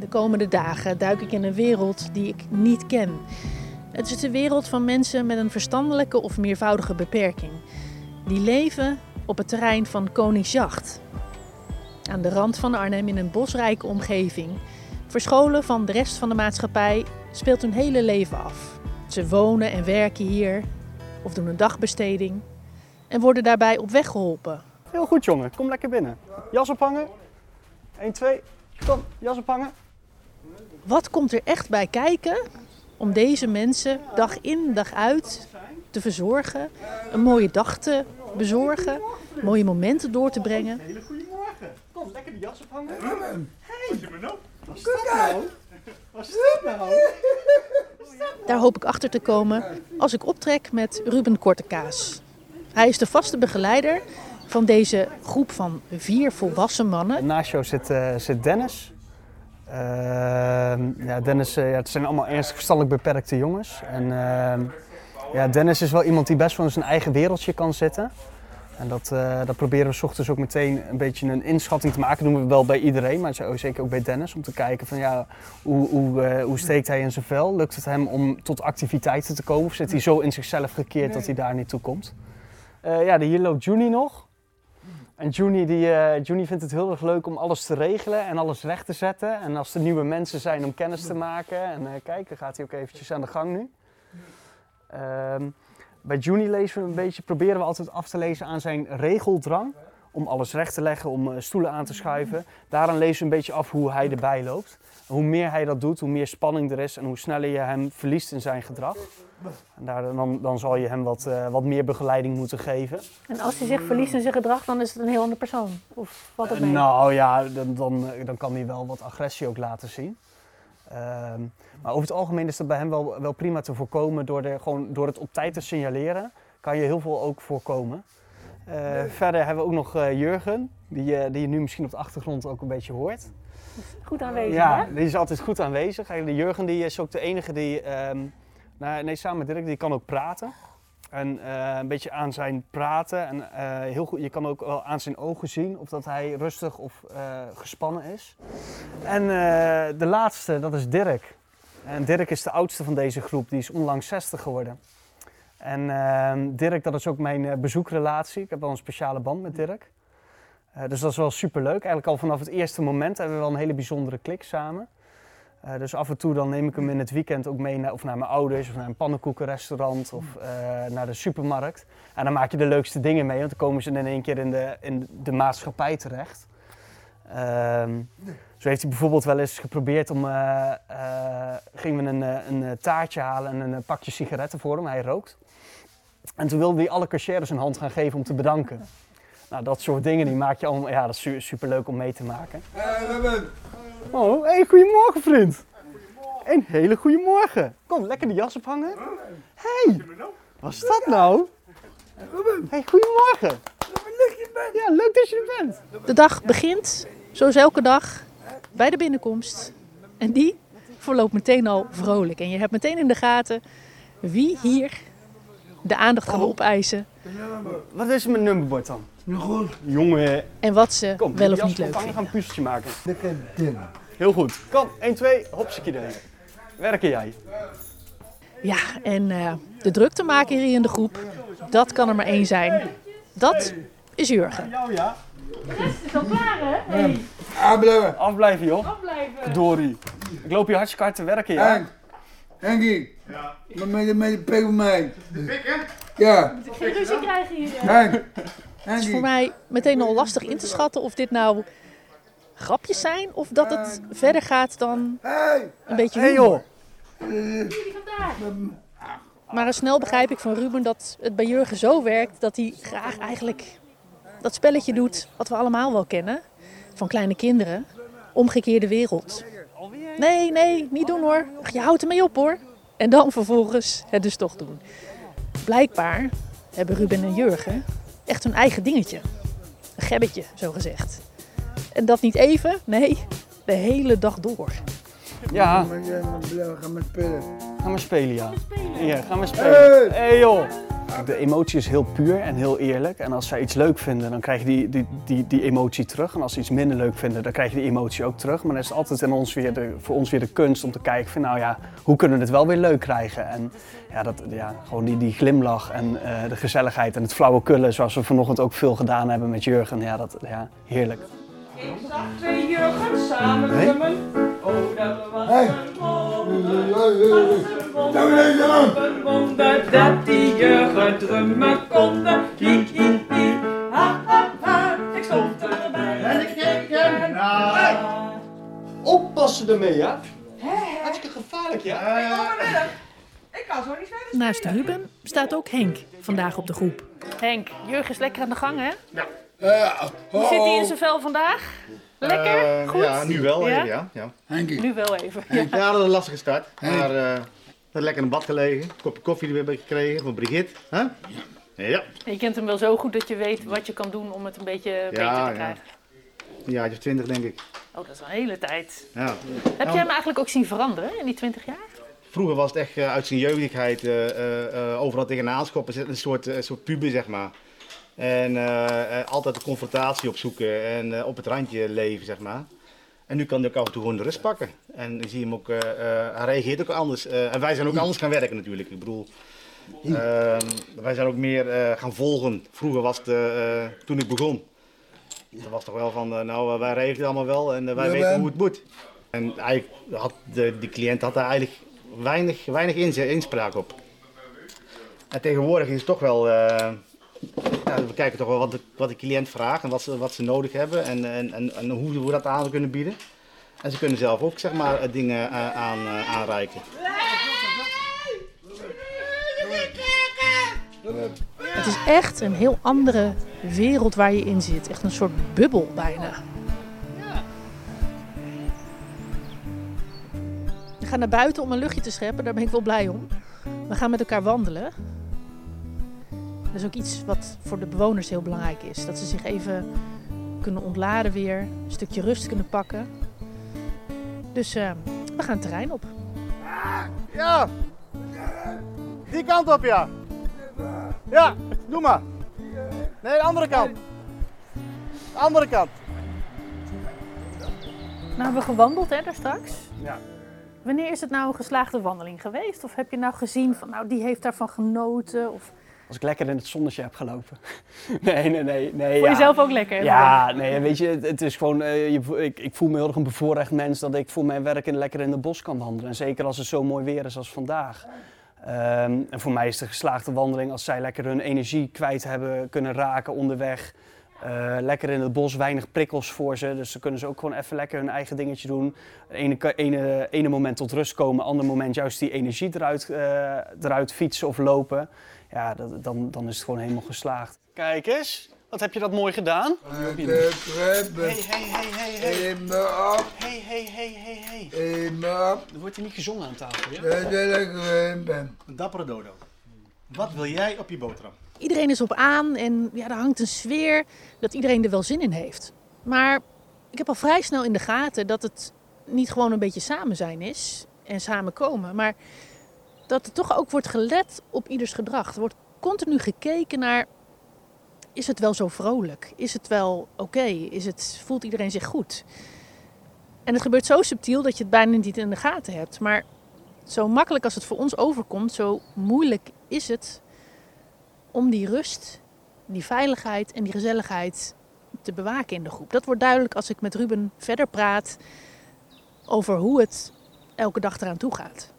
De komende dagen duik ik in een wereld die ik niet ken. Het is de wereld van mensen met een verstandelijke of meervoudige beperking. Die leven op het terrein van Koningsjacht. Aan de rand van Arnhem in een bosrijke omgeving. Verscholen van de rest van de maatschappij speelt hun hele leven af. Ze wonen en werken hier of doen een dagbesteding en worden daarbij op weg geholpen. Heel goed jongen, kom lekker binnen. Jas ophangen. 1, 2, kom, jas ophangen. Wat komt er echt bij kijken om deze mensen dag in dag uit te verzorgen, een mooie dag te bezorgen, mooie momenten door te brengen? Hele goede morgen. Kom, lekker de jas ophangen. Je me nou? Wat is dat nou? Wat is dat nou? Daar hoop ik achter te komen als ik optrek met Ruben Kortekaas. Hij is de vaste begeleider van deze groep van vier volwassen mannen. Naast jou zit, eh, zit Dennis. Ehm, ja, Dennis, eh, ja, het zijn allemaal ernstig verstandelijk beperkte jongens. En ehm, ja, Dennis is wel iemand die best wel in zijn eigen wereldje kan zitten. En dat, eh, dat proberen we 's ochtends ook meteen een beetje een inschatting te maken. Dat doen we wel bij iedereen, maar zeker ook bij Dennis. Om te kijken van ja, hoe, hoe, eh, hoe steekt hij in zijn vel? Lukt het hem om tot activiteiten te komen? Of zit hij zo in zichzelf gekeerd dat hij daar niet toe komt? Eh, ja, hier loopt Juni nog. En Juni, die, eh, Juni vindt het heel erg leuk om alles te regelen en alles recht te zetten. En als er nieuwe mensen zijn om kennis te maken. En eh, kijk, dan gaat hij ook eventjes aan de gang nu. Ehm, bij Juni lezen we een beetje, proberen we altijd af te lezen aan zijn regeldrang. Om alles recht te leggen, om eh, stoelen aan te schuiven. Daaraan lezen we een beetje af hoe hij erbij loopt. En hoe meer hij dat doet, hoe meer spanning er is en hoe sneller je hem verliest in zijn gedrag. En daar, dan, dan zal je hem wat, eh, wat meer begeleiding moeten geven. En als hij zich verliest in zijn gedrag, dan is het een heel andere persoon. Of wat ook mee? Nou ja, dan, dan, dan kan hij wel wat agressie ook laten zien. Ehm, maar over het algemeen is dat bij hem wel, wel prima te voorkomen. Door, de, gewoon, door het op tijd te signaleren, kan je heel veel ook voorkomen. Eh, verder hebben we ook nog eh, Jurgen, die, eh, die je nu misschien op de achtergrond ook een beetje hoort. Goed aanwezig, Ja, hè? die is altijd goed aanwezig. Eigenlijk, De Jurgen die is ook de enige die, ehm, nou, nee, samen met Dirk, die kan ook praten. En een beetje aan zijn praten. En heel goed, je kan ook wel aan zijn ogen zien of dat hij rustig of gespannen is. En de laatste, dat is Dirk. En Dirk is de oudste van deze groep, die is onlangs 60 geworden. En ehm, Dirk, dat is ook mijn eh, bezoekrelatie. Ik heb wel een speciale band met Dirk. Eh, dus dat is wel superleuk. Eigenlijk al vanaf het eerste moment hebben we wel een hele bijzondere klik samen. Eh, dus af en toe dan neem ik hem in het weekend ook mee naar, of naar mijn ouders of naar een pannenkoekenrestaurant of naar de supermarkt. En dan maak je de leukste dingen mee, want dan komen ze in één keer in de, in de maatschappij terecht. Ehm, zo heeft hij bijvoorbeeld wel eens geprobeerd om, eh, gingen we een, een taartje halen en een pakje sigaretten voor hem, hij rookt. En toen wilde hij alle cashiers een hand gaan geven om te bedanken. Nou, dat soort dingen die maak je allemaal, ja, dat is su- superleuk om mee te maken. Oh, hey, goedemorgen vriend. Een hele goede morgen. Kom, lekker de jas ophangen. Hey, wat is dat nou? Hey, goedemorgen. Ja, leuk dat je er bent. De dag begint, zoals elke dag, bij de binnenkomst. En die verloopt meteen al vrolijk. En je hebt meteen in de gaten wie hier de aandacht gaan opeisen. Wat is mijn nummerbord dan? Nu goed. Jongen, En wat ze kom, wel of niet leuk vinden. gaan een puzzeltje maken. Ding. Heel goed. Kom, 1, 2, hopsakje erin. Werken jij. Ja, en eh, de druktemaker hier in de groep, dat kan er maar één zijn. Dat is Jurgen. Jou ja. is al klaar, hè? Afblijven. Afblijven joh. Afblijven. Dorie. Ik loop hier hartstikke hard te werken ja. Henkie. Ja. Maar met de, met de pik van mij. De pik, hè? Ja. Geen ruzie krijgen hier. Henk. Het is voor mij meteen al lastig in te schatten of dit nou grapjes zijn of dat het verder gaat dan Hey. een beetje Hey humor. joh. Maar al snel begrijp ik van Ruben dat het bij Jurgen zo werkt dat hij graag eigenlijk dat spelletje doet wat we allemaal wel kennen. Van kleine kinderen. Omgekeerde wereld. Nee, nee, niet doen hoor. Ach, Je houdt ermee op hoor. En dan vervolgens het dus toch doen. Blijkbaar hebben Ruben en Jurgen echt hun eigen dingetje. Een gebbetje, zo gezegd. En dat niet even, nee, de hele dag door. Ja, We gaan maar spelen. gaan we spelen ja. Ja, gaan we spelen. Hey. Hey joh. De emotie is heel puur en heel eerlijk. En als zij iets leuk vinden, dan krijg je die, die, die, die emotie terug. En als ze iets minder leuk vinden, dan krijg je die emotie ook terug. Maar dan is het altijd in ons weer de, voor ons weer de kunst om te kijken van nou ja, hoe kunnen we het wel weer leuk krijgen? En ja, dat, ja gewoon die, die glimlach en eh, de gezelligheid en het flauwekullen zoals we vanochtend ook veel gedaan hebben met Jurgen. Ja, dat, ja heerlijk. Ik zag twee jurgens samen. Oh, dat was Hey. Wonder dat die jurgen drummen konden. Hi, hi, hi. Ha, ha, ha. Ik stond erbij. En ik keek hem. Oppassen ermee, ja? Hartstikke gevaarlijk, ja? Ik kan zo niet verder. Naast Ruben staat ook Henk vandaag op de groep. Henk, Jurgen is lekker aan de gang, hè? Eh, Hoe oh, zit hij in zijn vel vandaag? Lekker? Eh, Goed? Ja, nu wel Ja? even, ja. ja. Henkie. Nu wel even. Ja. Ja, dat is een lastige start. Maar eh net lekker in bad gelegen. Een kopje koffie er weer gekregen van Brigitte. Hè? Ja. Je kent hem wel zo goed dat je weet wat je kan doen om het een beetje beter ja. te krijgen. Een jaartje of twintig, denk ik. Oh, dat is al een hele tijd. Ja. Heb je hem eigenlijk ook zien veranderen in die 20 jaar? Vroeger was het echt eh, uit zijn jeugdigheid eh, eh, eh, overal tegenaan schoppen. Een soort, eh, soort puber, zeg maar. En eh, eh, altijd de confrontatie opzoeken en eh, op het randje leven, zeg maar. En nu kan hij ook af en toe gewoon de rust pakken. En ik zie hem ook, hij reageert ook anders. En wij zijn ook anders gaan werken natuurlijk. Ik bedoel, eh, wij zijn ook meer gaan volgen. Vroeger was het, toen ik begon, dat was toch wel van, nou wij regelen het allemaal wel en wij Ja, weten hoe het moet. En eigenlijk had de, de cliënt had daar eigenlijk weinig, weinig inspraak op. En tegenwoordig is het toch wel, we kijken toch wel wat de, wat de cliënt vraagt en wat ze, wat ze nodig hebben en, en, en, en hoe we dat aan kunnen bieden. En ze kunnen zelf ook zeg maar, eh, dingen eh, aan, eh, aanreiken. Het is echt een heel andere wereld waar je in zit. Echt een soort bubbel bijna. We gaan naar buiten om een luchtje te scheppen, daar ben ik wel blij om. We gaan met elkaar wandelen. Dat is ook iets wat voor de bewoners heel belangrijk is. Dat ze zich even kunnen ontladen weer, een stukje rust kunnen pakken. Dus eh, we gaan het terrein op. Ja. Die kant op, ja. Ja, doe maar. Nee, de andere kant. De andere kant. Nou, hebben we gewandeld hè, daar straks. Ja. Wanneer is het nou een geslaagde wandeling geweest? Of heb je nou gezien van, nou, die heeft daarvan genoten? Of Als ik lekker in het zonnetje heb gelopen. nee, nee, nee. nee voor ja. jezelf ook lekker? Ja, nee, weet je, het, het is gewoon, eh, je, ik, ik voel me heel erg een bevoorrecht mens dat ik voor mijn werk in, lekker in het bos kan wandelen. En zeker als het zo mooi weer is als vandaag. Ehm, en voor mij is de geslaagde wandeling als zij lekker hun energie kwijt hebben kunnen raken onderweg. Eh, lekker in het bos, weinig prikkels voor ze. Dus dan kunnen ze ook gewoon even lekker hun eigen dingetje doen. Ene, ene, ene moment tot rust komen, ander moment juist die energie eruit, eh, eruit fietsen of lopen. Ja, dat, dan, dan is het gewoon helemaal geslaagd. Kijk eens, wat heb je dat mooi gedaan? De treppen. hey, hey, hey, In me op. Hey, hey, hey, hey, hey. In me op. Er wordt hier niet gezongen aan tafel, ja? Dat ik erin ben. Een dappere dodo. Wat wil jij op je boterham? Iedereen is op aan en ja, er hangt een sfeer dat iedereen er wel zin in heeft. Maar ik heb al vrij snel in de gaten dat het niet gewoon een beetje samen zijn is en samenkomen. Maar dat er toch ook wordt gelet op ieders gedrag. Er wordt continu gekeken naar, is het wel zo vrolijk? Is het wel oké? Voelt iedereen zich goed? En het gebeurt zo subtiel dat je het bijna niet in de gaten hebt. Maar zo makkelijk als het voor ons overkomt, zo moeilijk is het om die rust, die veiligheid en die gezelligheid te bewaken in de groep. Dat wordt duidelijk als ik met Ruben verder praat over hoe het elke dag eraan toe gaat.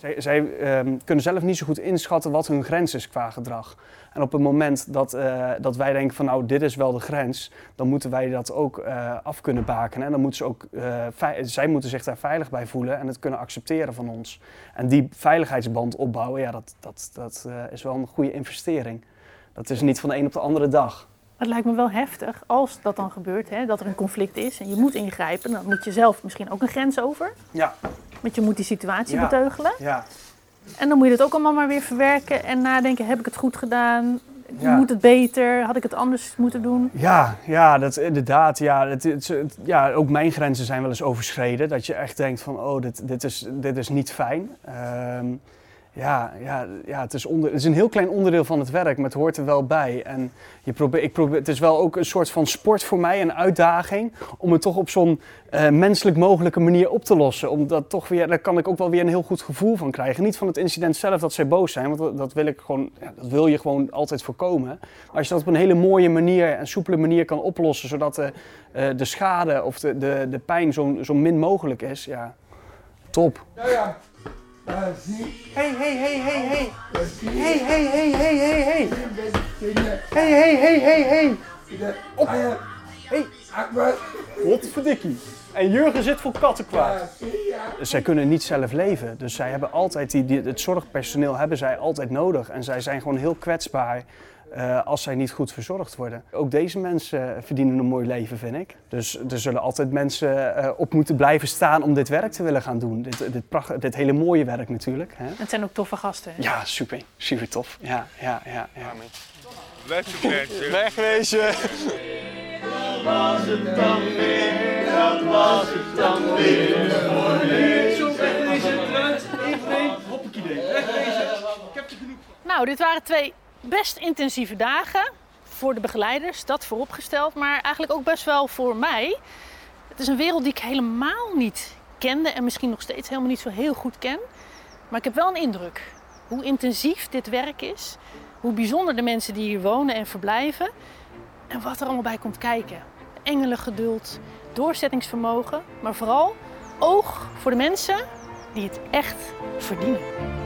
Zij, zij ehm, kunnen zelf niet zo goed inschatten wat hun grens is qua gedrag. En op het moment dat, eh, dat wij denken van nou dit is wel de grens, dan moeten wij dat ook eh, af kunnen bakenen. En dan moeten ze ook, eh, zij moeten zich daar veilig bij voelen en het kunnen accepteren van ons. En die veiligheidsband opbouwen, ja, dat, dat, dat is wel een goede investering. Dat is niet van de een op de andere dag. Het lijkt me wel heftig als dat dan gebeurt, hè, dat er een conflict is en je moet ingrijpen. Dan moet je zelf misschien ook een grens over, Ja, want je moet die situatie Ja. beteugelen. ja. En dan moet je het ook allemaal maar weer verwerken en nadenken, heb ik het goed gedaan? Ja. Moet het beter? Had ik het anders moeten doen? Ja, ja, dat inderdaad. Ja, het, het- het- ja, ook mijn grenzen zijn wel eens overschreden. Dat je echt denkt van, oh, dit, dit, is, dit is niet fijn. Ehm, ja, ja, ja het, is onder, het is een heel klein onderdeel van het werk, maar het hoort er wel bij. En je probeer, ik probeer, het is wel ook een soort van sport voor mij, een uitdaging, om het toch op zo'n eh, menselijk mogelijke manier op te lossen. Omdat toch weer, daar kan ik ook wel weer een heel goed gevoel van krijgen. Niet van het incident zelf dat zij boos zijn, want dat, wil, ik gewoon, ja, dat wil je gewoon altijd voorkomen. Maar als je dat op een hele mooie manier en soepele manier kan oplossen, zodat de, eh, de schade of de, de, de pijn zo, zo min mogelijk is, ja, top. Ja, ja. Hey, hey, hey, hey, hey. Hey, hey, hey, hey, hey, hey. Hey, hey, hey, hey, hey. Op. Hey. Potverdikkie. En Jurgen zit voor kattenkwaad. Je. Zij kunnen niet zelf leven, dus zij hebben altijd die, die- het zorgpersoneel hebben zij altijd nodig. En zij zijn gewoon heel kwetsbaar eh, als zij niet goed verzorgd worden. Ook deze mensen verdienen een mooi leven, vind ik. Dus er zullen altijd mensen eh, op moeten blijven staan om dit werk te willen gaan doen. Dit, dit, pracht, dit hele mooie werk natuurlijk. Hè? Het zijn ook toffe gasten. hè? Ja, super. Super tof. Ja, ja, ja. ja. Lekker mensen. Wegwezen. Nou, dit waren twee best intensieve dagen voor de begeleiders, dat vooropgesteld, maar eigenlijk ook best wel voor mij. Het is een wereld die ik helemaal niet kende en misschien nog steeds helemaal niet zo heel goed ken. Maar ik heb wel een indruk hoe intensief dit werk is, hoe bijzonder de mensen die hier wonen en verblijven en wat er allemaal bij komt kijken. Engelengeduld, doorzettingsvermogen, maar vooral oog voor de mensen die het echt verdienen.